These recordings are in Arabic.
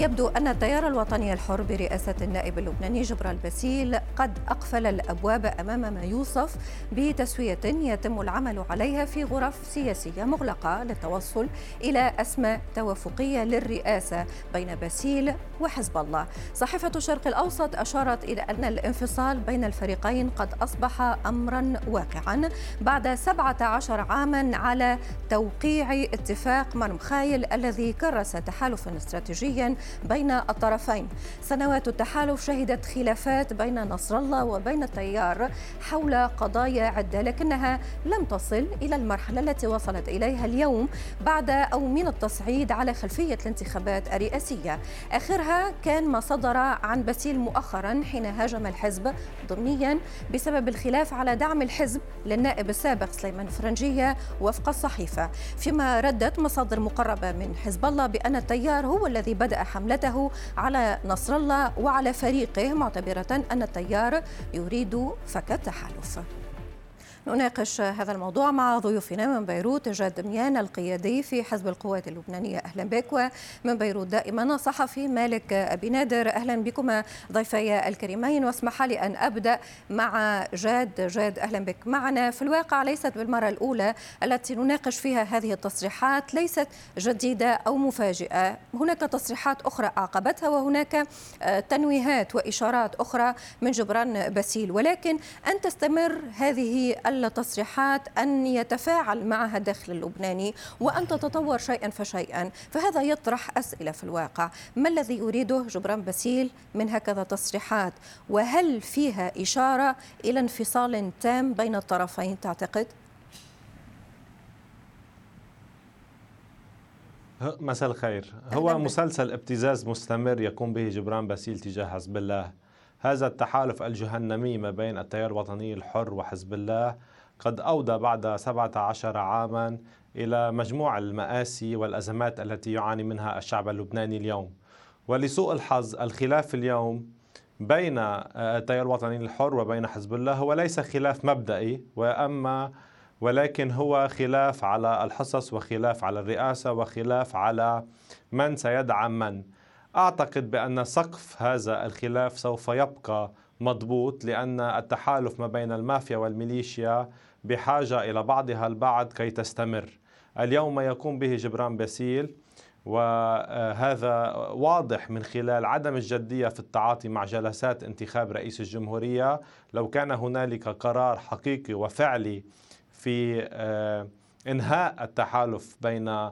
يبدو أن التيار الوطني الحر برئاسة النائب اللبناني جبران باسيل قد أقفل الأبواب أمام ما يوصف بتسوية يتم العمل عليها في غرف سياسية مغلقة للتوصل إلى أسماء توافقية للرئاسة بين باسيل وحزب الله. صحيفة الشرق الأوسط أشارت إلى أن الانفصال بين الفريقين قد أصبح أمرا واقعا بعد 17 عاما على توقيع اتفاق مرمخايل الذي كرس تحالفا استراتيجيا بين الطرفين. سنوات التحالف شهدت خلافات بين نصر الله وبين التيار حول قضايا عدة لكنها لم تصل إلى المرحلة التي وصلت إليها اليوم بعد أو من التصعيد على خلفية الانتخابات الرئاسية. آخرها كان ما صدر عن باسيل مؤخرا حين هاجم الحزب ضمنيا بسبب الخلاف على دعم الحزب للنائب السابق سليمان فرنجية وفق الصحيفة. فيما ردت مصادر مقربة من حزب الله بأن التيار هو الذي بدأ حملته على نصر الله وعلى فريقه معتبرة أن التيار يريد فك التحالف. نناقش هذا الموضوع مع ضيوفنا من بيروت جاد دميان القيادي في حزب القوات اللبنانية. أهلا بك. ومن بيروت دائما صحفي مالك أبي نادر. أهلا بكما ضيفي الكريمين. واسمح لي أن أبدأ مع جاد. جاد أهلا بك. معنا في الواقع ليست بالمرة الأولى التي نناقش فيها هذه التصريحات. ليست جديدة أو مفاجئة. هناك تصريحات أخرى أعقبتها وهناك تنويهات وإشارات أخرى من جبران باسيل. ولكن أن تستمر هذه التصريحات أن يتفاعل معها الداخل اللبناني وأن تتطور شيئا فشيئا. فهذا يطرح أسئلة في الواقع. ما الذي يريده جبران باسيل من هكذا تصريحات؟ وهل فيها إشارة إلى انفصال تام بين الطرفين تعتقد؟ مساء الخير. هو مسلسل ابتزاز مستمر يقوم به جبران باسيل تجاه حزب الله. هذا التحالف الجهنمي ما بين التيار الوطني الحر وحزب الله قد أودى بعد 17 عاما إلى مجموع المآسي والأزمات التي يعاني منها الشعب اللبناني اليوم. ولسوء الحظ الخلاف اليوم بين التيار الوطني الحر وبين حزب الله هو ليس خلاف مبدئي وأما ولكن هو خلاف على الحصص وخلاف على الرئاسة وخلاف على من سيدعم من. أعتقد بأن سقف هذا الخلاف سوف يبقى مضبوط لأن التحالف ما بين المافيا والميليشيا بحاجة إلى بعضها البعض كي تستمر. اليوم ما يقوم به جبران باسيل وهذا واضح من خلال عدم الجدية في التعاطي مع جلسات انتخاب رئيس الجمهورية، لو كان هنالك قرار حقيقي وفعلي في آه، إنهاء التحالف بين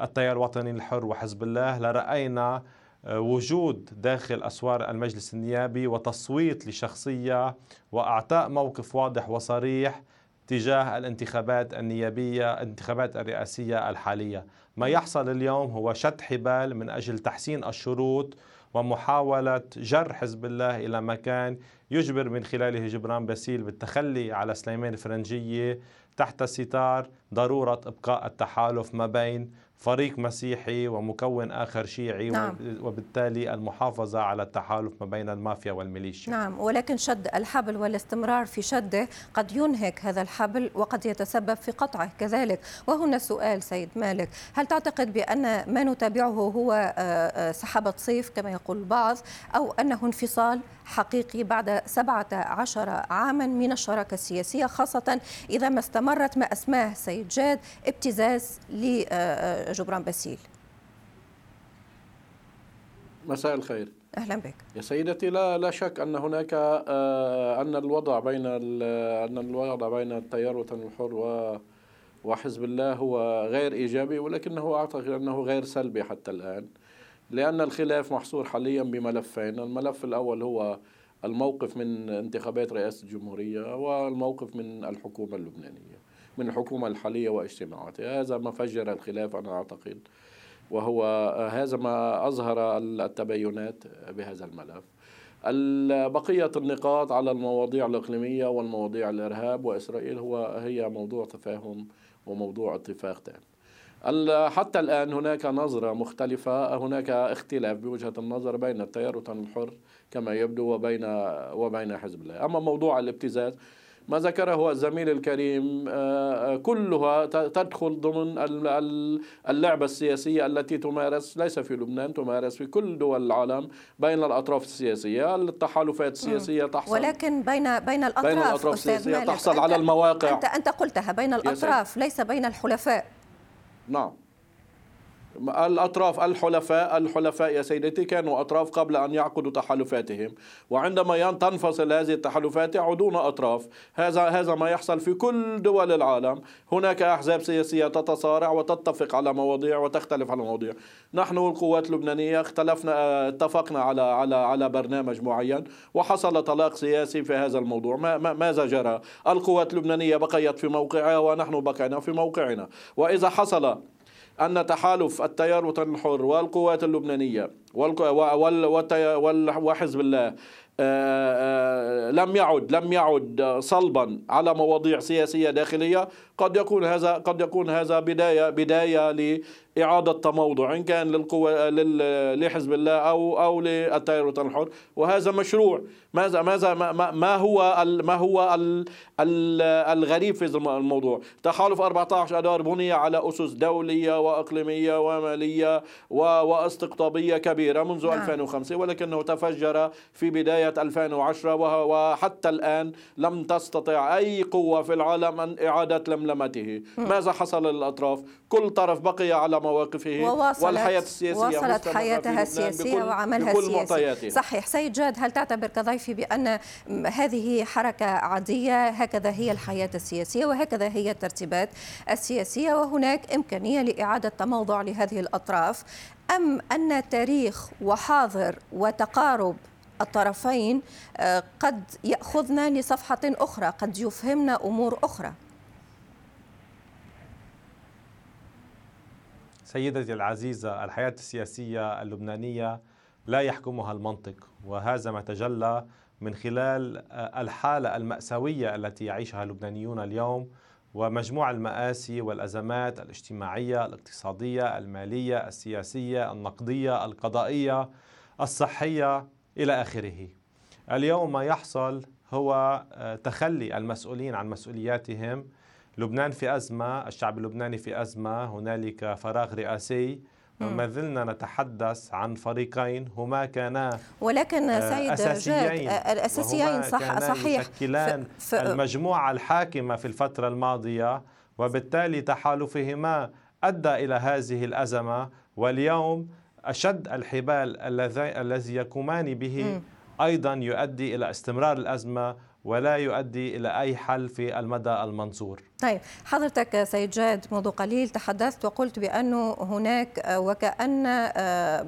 التيار الوطني الحر وحزب الله لرأينا وجود داخل أسوار المجلس النيابي وتصويت لشخصية وأعطاء موقف واضح وصريح تجاه الانتخابات النيابية الانتخابات الرئاسية الحالية. ما يحصل اليوم هو شد حبال من أجل تحسين الشروط ومحاولة جر حزب الله إلى مكان يجبر من خلاله جبران باسيل بالتخلي على سليمان فرنجيه تحت ستار ضرورة إبقاء التحالف ما بين فريق مسيحي ومكون آخر شيعي نعم. وبالتالي المحافظة على التحالف ما بين المافيا والميليشيا نعم ولكن شد الحبل والاستمرار في شده قد ينهك هذا الحبل وقد يتسبب في قطعه كذلك وهنا سؤال سيد مالك هل تعتقد بأن ما نتابعه هو آه، آه، سحابة صيف كما يقول البعض أو أنه انفصال حقيقي بعد 17 عاما من الشراكة السياسية خاصة إذا ما استمرت ما أسماه سيد جاد ابتزاز لجبران باسيل. مساء الخير. أهلا بك. يا سيدتي لا لا شك أن هناك آه، أن الوضع بين أن الوضع بين التيار الوطني الحر و وحزب الله هو غير إيجابي ولكنه أعتقد أنه غير سلبي حتى الآن لأن الخلاف محصور حاليا بملفين. الملف الأول هو الموقف من انتخابات رئاسة الجمهورية والموقف من الحكومة اللبنانية. من الحكومة الحالية واجتماعاتها. هذا ما فجر الخلاف أنا أعتقد. وهو هذا ما أظهر التباينات بهذا الملف. بقية النقاط على المواضيع الإقليمية والمواضيع الإرهاب وإسرائيل هو هي موضوع تفاهم وموضوع اتفاق تام. حتى الآن هناك نظرة مختلفة هناك اختلاف بوجهة النظر بين التيار الحر كما يبدو وبين وبين حزب الله. أما موضوع الابتزاز ما ذكره الزميل الكريم آه، كلها تدخل ضمن اللعبة السياسية التي تمارس ليس في لبنان تمارس في كل دول العالم بين الأطراف السياسية. التحالفات السياسية تحصل. ولكن بين بين الأطراف, بين الأطراف السياسية تحصل على المواقع. أنت أنت قلتها بين الأطراف ليس بين الحلفاء. نعم. الأطراف الحلفاء الحلفاء يا سيدتي كانوا أطراف قبل أن يعقدوا تحالفاتهم. وعندما تنفصل هذه التحالفات يعودون أطراف. هذا هذا ما يحصل في كل دول العالم. هناك أحزاب سياسية تتصارع وتتفق على مواضيع وتختلف على مواضيع. نحن القوات اللبنانية اختلفنا اتفقنا على على على برنامج معين وحصل طلاق سياسي في هذا الموضوع. ما ماذا جرى؟ القوات اللبنانية بقيت في موقعها ونحن بقينا في موقعنا. وإذا حصل أن تحالف التيار الوطني الحر والقوات اللبنانية وحزب الله لم يعد لم يعد صلبا على مواضيع سياسية داخلية. قد يكون هذا قد يكون هذا بداية بداية إعادة تموضع إن كان للقوة لحزب الله أو أو للتيار الوطني الحر. وهذا مشروع. ماذا ماذا ما, ما هو ما هو الغريب في الموضوع؟ تحالف 14 أدار بني على أسس دولية وإقليمية ومالية واستقطابية كبيرة منذ نعم. 2005 ولكنه تفجر في بداية 2010 وحتى الآن لم تستطع أي قوة في العالم أن إعادة لملمته. ماذا حصل للأطراف؟ كل طرف بقي على مواقفه. وواصلت والحياة السياسية وصلت حياتها السياسية وعملها السياسي. صحيح. سيد جاد هل تعتبر كضيفي بأن هذه حركة عادية؟ هكذا هي الحياة السياسية وهكذا هي الترتيبات السياسية وهناك إمكانية لإعادة تموضع لهذه الأطراف. أم أن تاريخ وحاضر وتقارب الطرفين آه، قد يأخذنا لصفحة أخرى قد يفهمنا أمور أخرى. سيدتي العزيزة الحياة السياسية اللبنانية لا يحكمها المنطق وهذا ما تجلى من خلال الحالة المأساوية التي يعيشها اللبنانيون اليوم ومجموع المآسي والأزمات الاجتماعية الاقتصادية المالية السياسية النقدية القضائية الصحية إلى آخره. اليوم ما يحصل هو تخلي المسؤولين عن مسؤولياتهم. لبنان في أزمة الشعب اللبناني في أزمة هنالك فراغ رئاسي. ما زلنا نتحدث عن فريقين هما كانا ولكن آه، سيد أساسيين. آه، الأساسيين صح صحيح. يشكلان المجموعة الحاكمة في الفترة الماضية. وبالتالي تحالفهما أدى إلى هذه الأزمة. واليوم أشد الحبال الذي يقومان به أيضا يؤدي إلى استمرار الأزمة ولا يؤدي إلى أي حل في المدى المنظور. طيب حضرتك سيد جاد منذ قليل تحدثت وقلت بأنه هناك وكأن آه،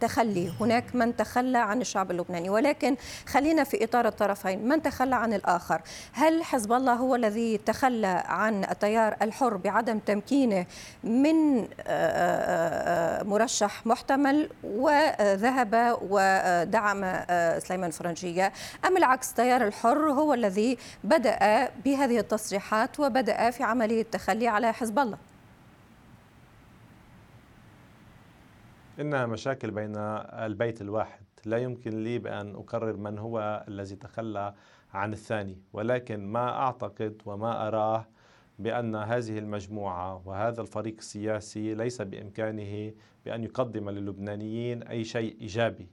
تخلي هناك من تخلى عن الشعب اللبناني. ولكن خلينا في إطار الطرفين من تخلى عن الآخر؟ هل حزب الله هو الذي تخلى عن التيار الحر بعدم تمكينه من آه، آه، مرشح محتمل وذهب ودعم سليمان فرنجية أم العكس التيار الحر هو الذي بدأ بهذه التصريحات وبدأ بدأ في عملية التخلي على حزب الله. إنها مشاكل بين البيت الواحد لا يمكن لي بأن أقرر من هو الذي تخلى عن الثاني ولكن ما أعتقد وما أراه بأن هذه المجموعة وهذا الفريق السياسي ليس بإمكانه بأن يقدم للبنانيين أي شيء إيجابي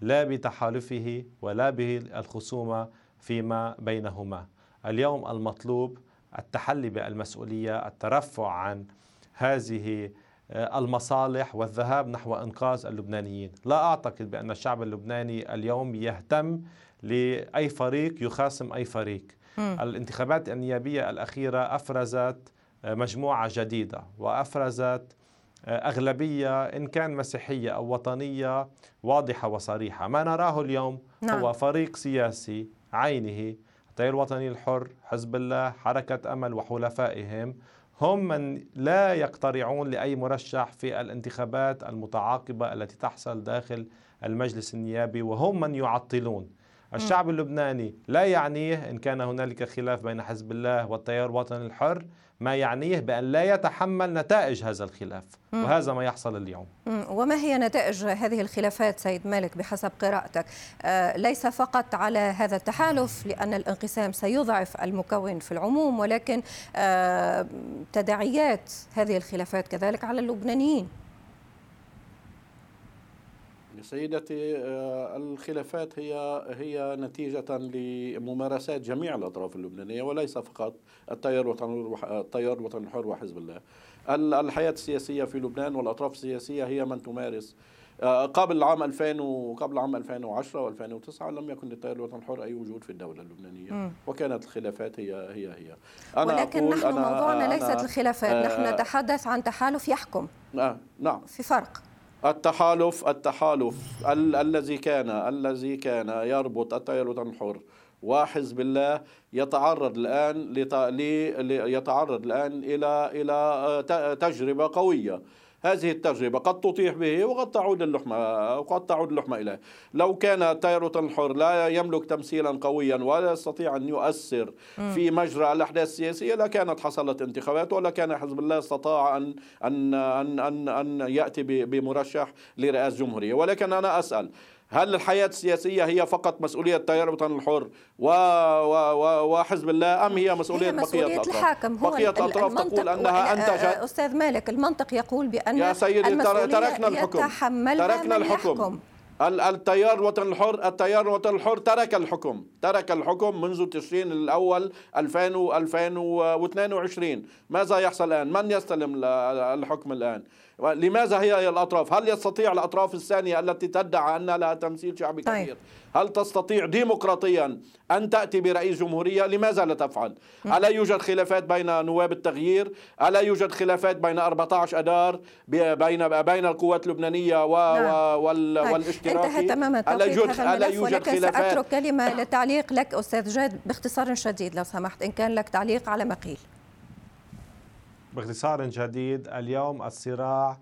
لا بتحالفه ولا بالخصومة فيما بينهما. اليوم المطلوب التحلي بالمسؤولية، الترفع عن هذه آه، المصالح والذهاب نحو إنقاذ اللبنانيين، لا أعتقد بأن الشعب اللبناني اليوم يهتم لأي فريق يخاصم أي فريق. م. الانتخابات النيابية الأخيرة أفرزت آه، مجموعة جديدة وأفرزت آه، أغلبية إن كان مسيحية أو وطنية واضحة وصريحة ما نراه اليوم نعم. هو فريق سياسي عينه التيار الوطني الحر حزب الله حركة أمل وحلفائهم هم من لا يقترعون لأي مرشح في الانتخابات المتعاقبة التي تحصل داخل المجلس النيابي وهم من يعطلون. الشعب اللبناني لا يعنيه إن كان هنالك خلاف بين حزب الله والتيار الوطني الحر ما يعنيه بأن لا يتحمل نتائج هذا الخلاف. وهذا ما يحصل اليوم. وما هي نتائج هذه الخلافات سيد مالك بحسب قراءتك؟ آه ليس فقط على هذا التحالف لأن الانقسام سيضعف المكون في العموم ولكن آه تداعيات هذه الخلافات كذلك على اللبنانيين. سيدتي آه، الخلافات هي هي نتيجة لممارسات جميع الأطراف اللبنانية وليس فقط التيار الوطني التيار الوطني الحر وحزب الله. الحياة السياسية في لبنان والأطراف السياسية هي من تمارس آه، قبل عام 2000 وقبل عام 2010 و2009 لم يكن للتيار الوطني الحر أي وجود في الدولة اللبنانية. م. وكانت الخلافات هي هي هي. أنا ولكن نحن أنا موضوعنا ليست الخلافات آه نحن نتحدث عن تحالف يحكم. آه نعم. في فرق. التحالف التحالف. ال- الذي كان الذي كان يربط التيار الحر وحزب الله يتعرض الآن لت... يتعرض الآن إلى إلى تجربة قوية. هذه التجربة قد تطيح به وقد تعود اللحمة وقد تعود اللحمة إليه. لو كان التيار الحر لا يملك تمثيلا قويا ولا يستطيع أن يؤثر في مجرى الأحداث السياسية لكانت حصلت انتخابات ولا كان حزب الله استطاع أن أن أن أن, أن يأتي بمرشح لرئاسة جمهورية. ولكن أنا أسأل هل الحياة السياسية هي فقط مسؤولية التيار الوطني الحر و... و... وحزب الله أم هي مسؤولية, هي مسؤولية بقية الأطراف؟ الحاكم هو بقية الأطراف تقول أنها أنتجت أستاذ مالك المنطق يقول بأن يا سيدي تركنا الحكم تركنا الحكم يحكم. التيار الوطني الحر التيار الوطني الحر ترك الحكم. ترك الحكم منذ تشرين الأول 2000 2022 ماذا يحصل الآن؟ من يستلم الحكم الآن؟ لماذا هي الأطراف؟ هل يستطيع الأطراف الثانية التي تدعي أن لها تمثيل شعبي طيب. كبير؟ هل تستطيع ديمقراطيا أن تأتي برئيس جمهورية؟ لماذا لا تفعل؟ ألا يوجد خلافات بين نواب التغيير؟ ألا يوجد خلافات بين 14 أدار بين بين القوات اللبنانية و نعم. وال طيب. والاشتراكي؟ انتهى تماما ألا يوجد ألا يوجد ولكن خلافات؟ سأترك كلمة للتعليق لك أستاذ جاد باختصار شديد لو سمحت إن كان لك تعليق على ما قيل باختصار شديد اليوم الصراع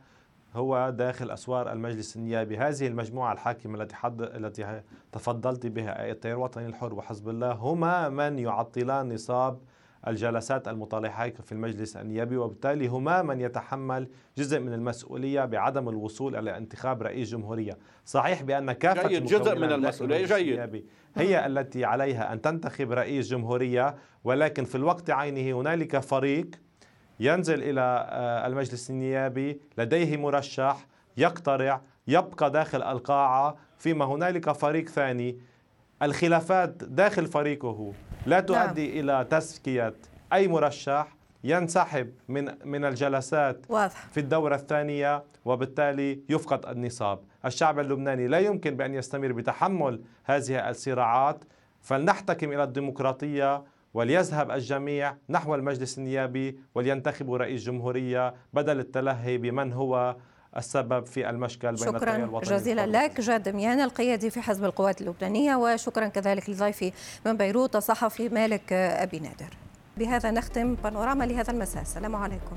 هو داخل أسوار المجلس النيابي، هذه المجموعة الحاكمة التي حد التي تفضلت بها التيار الوطني الحر وحزب الله هما من يعطلان نصاب الجلسات المطالحة في المجلس النيابي وبالتالي هما من يتحمل جزء من المسؤولية بعدم الوصول إلى انتخاب رئيس جمهورية. صحيح بأن كافة جيد جزء من المسؤولية جيد. هي التي عليها أن تنتخب رئيس جمهورية ولكن في الوقت عينه هنالك فريق ينزل إلى آه، المجلس النيابي لديه مرشح يقترع يبقى داخل القاعة فيما هنالك فريق ثاني الخلافات داخل فريقه لا نعم. تؤدي نعم. إلى تزكية أي مرشح ينسحب من من الجلسات واضح. في الدورة الثانية وبالتالي يفقد النصاب الشعب اللبناني لا يمكن بأن يستمر بتحمل هذه الصراعات فلنحتكم إلى الديمقراطية وليذهب الجميع نحو المجلس النيابي ولينتخبوا رئيس جمهورية بدل التلهي بمن هو السبب في المشكل بين شكرا جزيلا لك جاد ميان القيادي في حزب القوات اللبنانية وشكرا كذلك لضيفي من بيروت الصحفي مالك أبي نادر. بهذا نختم بانوراما لهذا المساء. السلام عليكم.